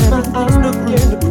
I bet my eyes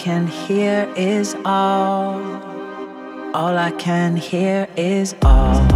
can hear is all. All I can hear is all.